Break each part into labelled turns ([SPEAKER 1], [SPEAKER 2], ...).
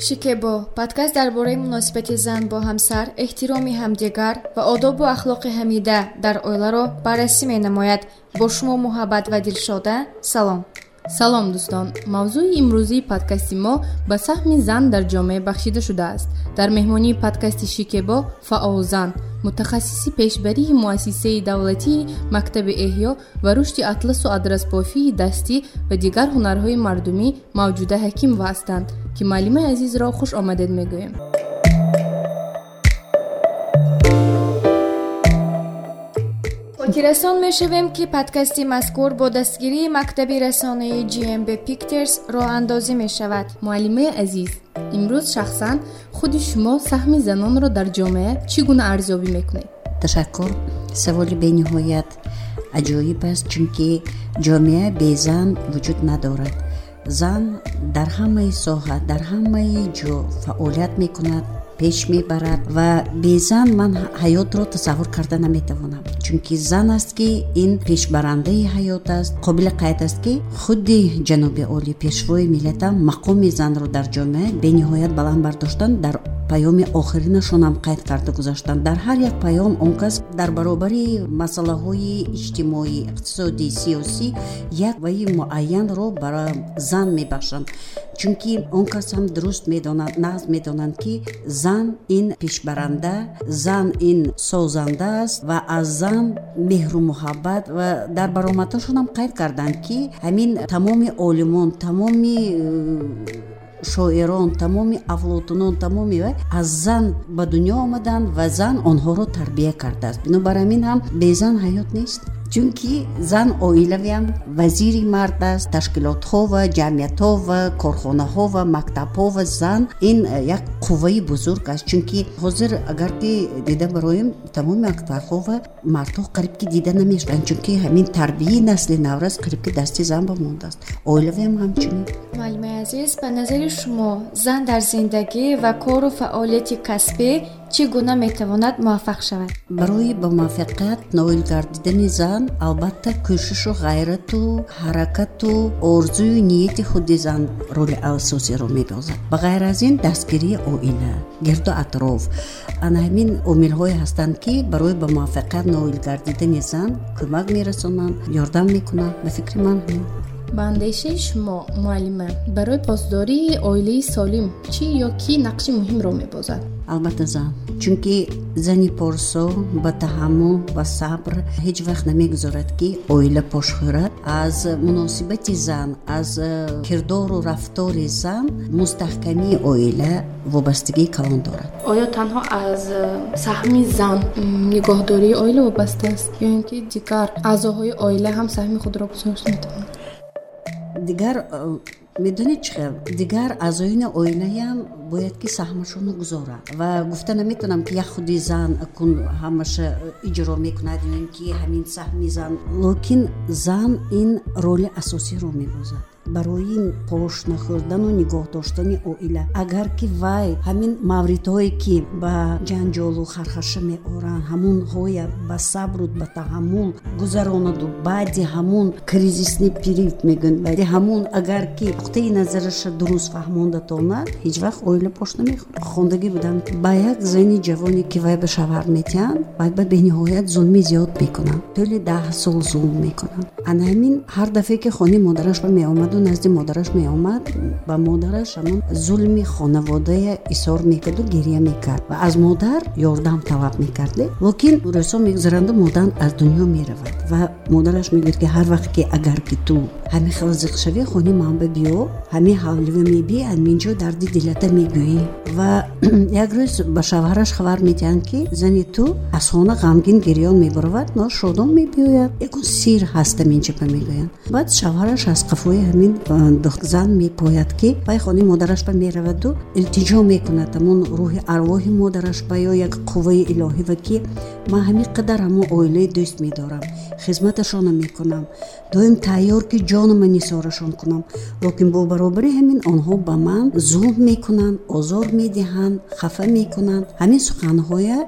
[SPEAKER 1] шикебо подкаст дар бораи муносибати зан бо ҳамсар эҳтироми ҳамдигар ва одобу ахлоқи ҳамида дар оиларо баррасӣ менамояд. Бо шумо муҳаббат ва дилшода салом.
[SPEAKER 2] Салом дӯстон. Мавзӯи имрӯзии подкасти мо ба саҳми зан дар ҷомеа бахшида шудааст. Дар меҳмонии подкасти шикебо фаолзан мутахассиси пешбарии муассисаи давлатии мактаби эҳё ва рушди атласу адрасбофии дастӣ ва дигар ҳунарҳои мардумӣ мавҷуда ҳакимова ҳастанд ки маълимаи азизро хуш омадед мегӯем.
[SPEAKER 1] Хотиррасон мешавем ки подкасти мазкур бо дастгирии мактаби расонаи gmb picters роҳандозӣ мешавад.
[SPEAKER 2] Муаллимаи азиз имрӯз шахсан худи шумо саҳми занонро дар ҷомеа чӣ гуна арзёбӣ мекунед?
[SPEAKER 3] Ташаккур. Саволи бениҳоят аҷоиб аст чунки ҷомеа безан вуҷуд надорад. Зан дар ҳамаи соҳа дар ҳамаи ҷо фаъолият мекунад пеш мебарад ва безан ман ҳаётро тасаввур карда наметавонам. Чунки зан аст ки ин пешбарандаи ҳаёт аст қобили қайд аст ки худи ҷаноби оли пешвои миллатам мақоми занро дар ҷомеа бениҳоят баланд бардоштанд дар паёми охиринашонам қайд карда гузаштанд дар ҳар як паём он кас дар баробари масъалаҳои иҷтимоӣ иқтисодӣ сиёсӣ як ваи муайянро бара зан мебахшанд. Чунки он кас ҳам дуруст медонад нағз медонанд ки зан ин пешбаранда зан ин созанда аст ва аз зан меҳру муҳаббат ва дар баромадҳошонам қайд карданд ки ҳамин тамоми олимон тамоми шоирон тамоми авлотунон тамоми аз зан ба дунё омаданд ва зан онҳоро тарбия кардааст. Бинобар ҳамин ҳам безан ҳаёт нест чунки зан оилавиам вазири мард аст ташкилотҳо ва ҷамъиятҳо ва корхонаҳо ва мактабҳо ва зан ин э, як қувваи бузург аст. Чунки ҳозир агар ки дида бароем тамоми мактабҳо ва мардҳо қариб ки дида намешаванд чунки ҳамин тарбияи насли наврас қариб ки дасти зан ба мондааст оилавиам ҳамчунин.
[SPEAKER 1] Муаллимаи азиз ба назари шумо зан дар зиндагӣ ва кору фаъолияти касбӣ чӣ гуна метавонад муваффақ шавад?
[SPEAKER 3] Барои ба муваффақият ноил гардидани зан албатта кӯшишу ғайрату ҳаракату орзую нияти худи зан роли асосиро мебозад ба ғайр аз ин дастгирии оила гирду атроф. Ана ҳамин омилҳое ҳастанд ки барои ба муваффақият ноил гардидани зан кӯмак мерасонанд ёрдам мекунанд. Ба фикри ман ҳамин
[SPEAKER 2] ба андешаи шумо муаллима барои посдории оилаи солим чӣ ё кӣ нақши муҳимро мебозад
[SPEAKER 3] албатта зан чунки зани порсо ба таҳаммул ва сабр ҳеҷ вақт намегузорад ки оила пош хӯрад аз муносибати зан аз э, кирдору рафтори зан мустаҳкамии оила вобастагии калон дорад.
[SPEAKER 2] Оё танҳо аз э, саҳми зан нигоҳдории оила вобаста аст ё ин ки дигар аъзоҳои оила ҳам саҳми худро гузошт метавонанд
[SPEAKER 3] дигар э, медонед чӣ хел? Дигар аъзоини оилаям бояд ки саҳмашонро гузорад. Ва гуфта наметавонам ки як худи зан кун ҳамаша иҷро мекунад ё ин ки ҳамин саҳми зан. Локин зан ин роли асосиро мебозад барои пош нахӯрдану нигоҳ доштани оила. Агар ки вай ҳамин мавридҳое ки ба ҷанҷолу хархаша меоранд ҳамунҳоя ба сабру ба таҳаммул гузаронаду баъди ҳамун кризисни период мегӯянд. Баъди ҳамун агар ки нуқтаи назараша дуруст фаҳмонда тонад ҳеҷ вақт оила пош намехӯрад хондагӣ будам ба як зани ҷавоне ки вай ба шавҳар метиҳанд вай ба бениҳоят зулми зиёд мекунанд. Толи даҳ сол зулм мекунанд. Ана ҳамин ҳар дафъе ки хонаи модараш ба меомаду ду назди модараш меомад ба модараш ҳамон зулми хонаводая исор мекарду гирия мекард. Ва аз модар ёрдам талаб мекарде. Локин рӯзҳо мегузаранду модар аз дунё меравад ва модараш мегӯяд ки ҳар вақт ки агар ки ту ҳамин хел зиқшавӣ хони манба биё ҳамин ҳавлива мебии ҳаминҷо дарди дилата мегӯӣ. Ва як рӯз ба шавҳараш хабар медиҳанд ки зани ту аз хона ғамгин гирён мебаровад но шодон мебиёяд. Ягон сир ҳаст аминҷаба мегӯянд баъд шавҳараш аз қафои ҳамин ин зан мепояд ки вай хонаи модараш ба мераваду илтиҷо мекунад. Ҳамон рӯҳи арвоҳи модараш ба ё як қувваи илоҳива ки ман ҳамин қадар ҳамон оилаи дӯст медорам хизматашона мекунам. Доим тайёр ки ҷонама нисорашон кунам. Локин бо баробари ҳамин онҳо ба ман зулм мекунанд озор медиҳанд хафа мекунанд. Ҳамин суханҳоя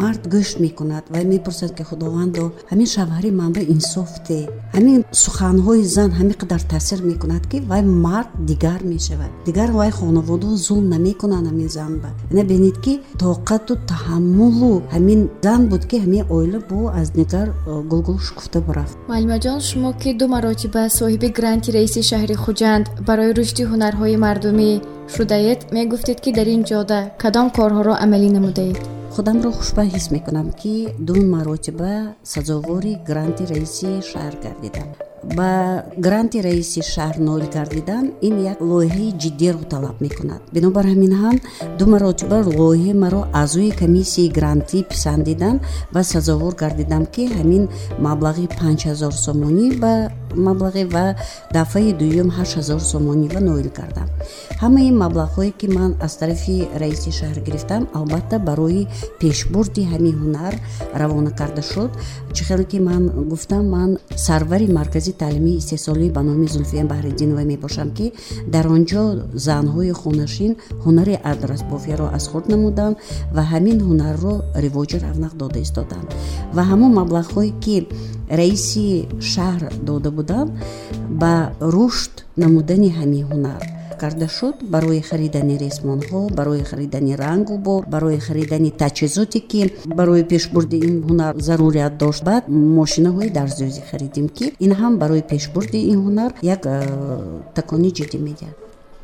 [SPEAKER 3] мард гӯшт мекунад. Вай мепурсад ки худовандо ҳамин шавҳари ман ба инсоф де ҳамин суханҳои зан ҳамин қадар таъсир мекунад ки вай мард дигар мешавад. Дигар вай хонаводао зулм намекунанд ҳамин занба ина бинед ки тоқату таҳаммулу ҳамин зан буд ки ҳамин оила бо аз дигар гулгул шукуфта бурафт
[SPEAKER 1] муаллимаҷон шумо ки ду маротиба соҳиби гранти раиси шаҳри хуҷанд барои рушди ҳунарҳои мардумӣ шудаед мегуфтед ки дар ин ҷода кадом корҳоро амалӣ намудаед
[SPEAKER 3] худамро хушбах ҳис мекунам ки ду маротиба сазовори гранти раиси шаҳр гардидам ба гранти раиси шаҳр ноил гардидан ин як лоиҳаи ҷиддиро талаб мекунад. Бинобар ҳамин ҳам ду маротиба лоиҳаи маро аъзои комиссияи грантӣ писандидан ва сазовор гардидам ки ҳамин маблағи панҷҳазор сомонӣ ба маблағе ва дафъаи дуюм ҳаштҳазор сомонӣ ва ноил кардам ҳамаи маблағҳое ки ман аз тарафи раиси шаҳр гирифтам албатта барои пешбурди ҳамин ҳунар равона карда шуд. Чӣ хеле ки ман гуфтам ман сарвари маркази таълимии истеҳсолӣ ба номи зулфия баҳриддинова мебошам ки дар он ҷо занҳои хонашин ҳунари адрасбофиро аз хурд намуданд ва ҳамин ҳунарро ривоҷи равнақ дода истоданд ва ҳамон маблағҳое ки раиси шаҳр дода буданд ба рушд намудани ҳамин ҳунар. Карда шуд барои харидани ресмонҳо барои харидани рангу бор барои харидани таҷҳизоте ки барои пешбурди ин ҳунар зарурият дошт. Баъд мошинаҳои дарзёзӣ харидем ки ин ҳам барои пешбурди ин ҳунар як э, такони ҷиддӣ медиҳад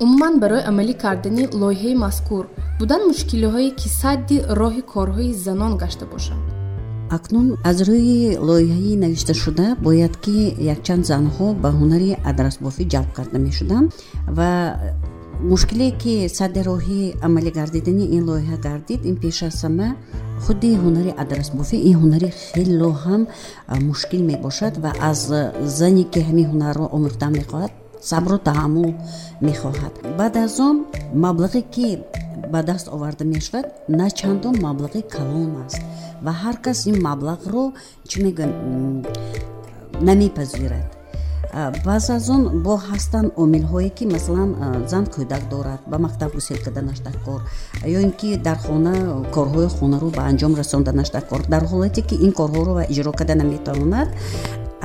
[SPEAKER 2] умуман барои амалӣ кардани лоиҳаи мазкур. Будан мушкилиҳое ки садди роҳи корҳои занон гашта бошанд
[SPEAKER 3] акнун аз рӯи лоиҳаи навишташуда бояд ки якчанд занҳо ба ҳунари адрасбофӣ ҷалб карда мешуданд ва мушкиле ки садди роҳи амалӣ гардидани ин лоиҳа гардид ин пеш аз ҳама худи ҳунари адрасбофӣ ин ҳунари хело ҳам мушкил мебошад ва аз зане ки ҳамин ҳунарро омӯхтан мехоҳад сабру таҳаммул мехоҳад. Баъд аз он маблағе ки ба даст оварда мешавад на чандон маблағи калон аст. Ва ҳар кас ин маблағро чӣ мегӯям намепазирад. Баъз аз он бо ҳастанд омилҳое ки масалан зан кӯдак дорад ба мактаб вусил карданаш дар кор ё ин ки дар хона корҳои хонаро ба анҷом расонданаш дар кор дар ҳолате ки ин корҳоро иҷро карда наметавонад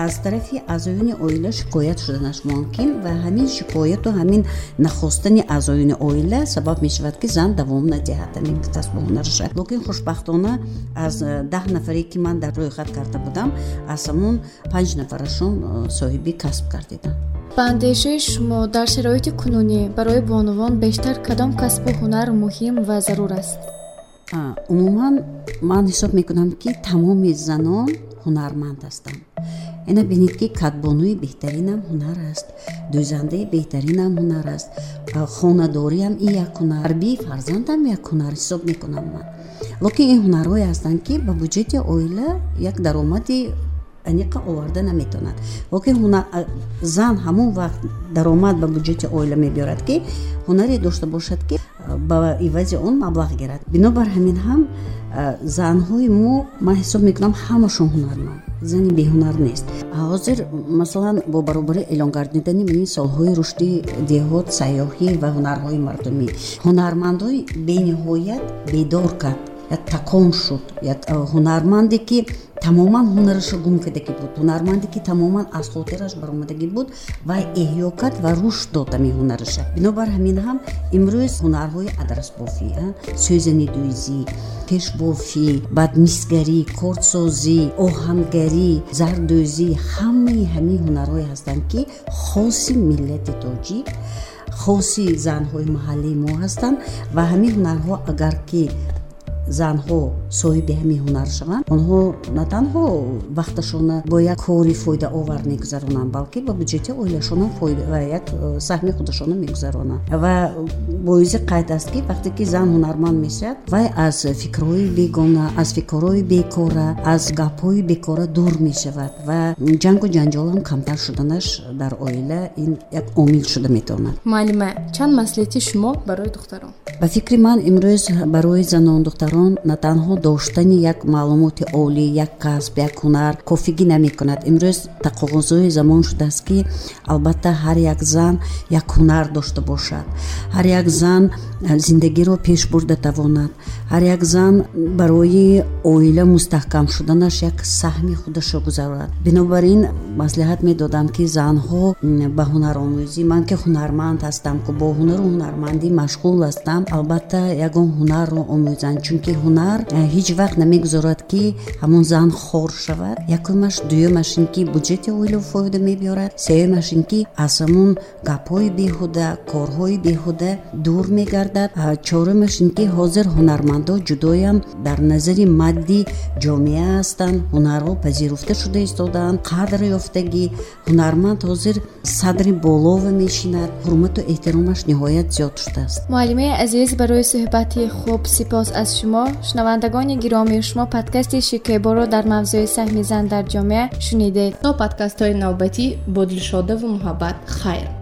[SPEAKER 3] аз тарафи аъзоёни оила шикоят шуданаш мумкин ва ҳамин шикояту ҳамин нахостани аъзоёни оила сабаб мешавад ки зан давом надиҳад ҳамин касбу ҳунараша локин хушбахтона аз даҳ нафаре ки ман дар рӯйхат карда будам аз ҳамон панҷ нафарашон э, соҳиби касб гардиданд
[SPEAKER 1] ба андешаи шумо дар шароити кунунӣ барои бонувон бештар кадом касбу ҳунар муҳим ва зарур аст
[SPEAKER 3] умуман ман ҳисоб мекунам ки тамоми занон ҳунарманд ҳастанд ина бинед ки кадбонӯи беҳтаринам ҳунар аст дӯзандаи беҳтаринам ҳунар аст хонадориам и як ҳунар арбии фарзандам як ҳунар ҳисоб мекунам ман. Локин ин ҳунарҳое ҳастанд ки ба буҷети оила як даромади аниқа оварда наметавонад локин зан ҳамон вақт даромад ба буҷети оила мебиёрад ки ҳунаре дошта бошад ки ба ивази он маблағ гирад. Бинобар ҳамин ҳам занҳои мо ман ҳисоб мекунам ҳамашон ҳунарманд. Зани беҳунар нест. Ҳозир масалан бо баробарӣ эълон гардидани мини солҳои рушди деҳот сайёҳӣ ва ҳунарҳои мардумӣ. Ҳунармандҳои бениҳоят бедор кард як такон шуд як ҳунарманде ки тамоман ҳунараша гум кардагӣ буд. Ҳунарманде ки тамоман аз хотираш баромадагӣ буд вай эҳё кард ва рушд дод ами ҳунараша бинобар ҳамин ҳам имрӯз ҳунарҳои адрасбофӣ сӯзани дӯйзӣ пешбофӣ баъд мисгарӣ кортсозӣ оҳангарӣ зардӯзӣ ҳамаи ҳамин ҳунарҳое ҳастанд ки хоси миллати тоҷик хоси занҳои маҳаллии мо ҳастанд ва ҳамин ҳунарҳо агар ки занҳо соҳиби ҳамин ҳунар шаванд. Онҳо на танҳо вақташона бо як кори фоидаовар мегузаронанд балки ба буҷети оилашона як э, саҳми худашона мегузаронанд. Ва боизи қайд аст ки вақте ки зан ҳунарманд мешавад вай аз фикрҳои бегона аз фикрҳои бекора аз гапҳои бекора дур мешавад ва ҷангу ҷанҷолам камтар шуданаш дар оила ин як омил шуда метавонад.
[SPEAKER 2] Муаллима чанд маслиҳати шумо барои духтарон
[SPEAKER 3] ба фикри ман имрӯз барои занону духтарон на танҳо доштани як маълумоти олӣ як касб як ҳунар кофигӣ намекунад. Имрӯз тақозои замон шудааст ки албатта ҳар як зан як ҳунар дошта бошад. Ҳар як зан зиндагиро пеш бурда тавонад. Ҳар як зан барои оила мустаҳкам шуданаш як саҳми худашро гузарад. Бинобар ин маслиҳат медодам ки занҳо ба ҳунаромӯзӣ ман ки ҳунарманд ҳастам ки бо ҳунару ҳунармандӣ машғул ҳастам албатта ягон ҳунарро омӯзанд. Чунки ҳунар ҳеҷ вақт намегузорад ки ҳамон зан хор шавад. Якумаш дуюмаш ин ки буҷети оила фоида мебиёрад. Сеюмаш ин ки аз ҳамон гапҳои беҳуда корҳои беҳуда дур мегардад чорумаш ин ки ҳозир ҳунармандҳо ҷудоям дар назари мадди ҷомеа ҳастанд. Ҳунарҳо пазируфта шуда истодаанд. Қадр ёфтагӣ. Ҳунарманд ҳозир садри болова мешинад. Ҳурмату эҳтиромаш ниҳоят зиёд шудааст.
[SPEAKER 1] Муаллимаи азиз барои суҳбати хуб сипос аз шумо шунавандагони гиромии шумо подкасти шикеборо дар мавзӯи саҳми зан дар ҷомеа шунидед.
[SPEAKER 2] То подкастҳои навбатӣ бо дилшодаву муҳаббат хайр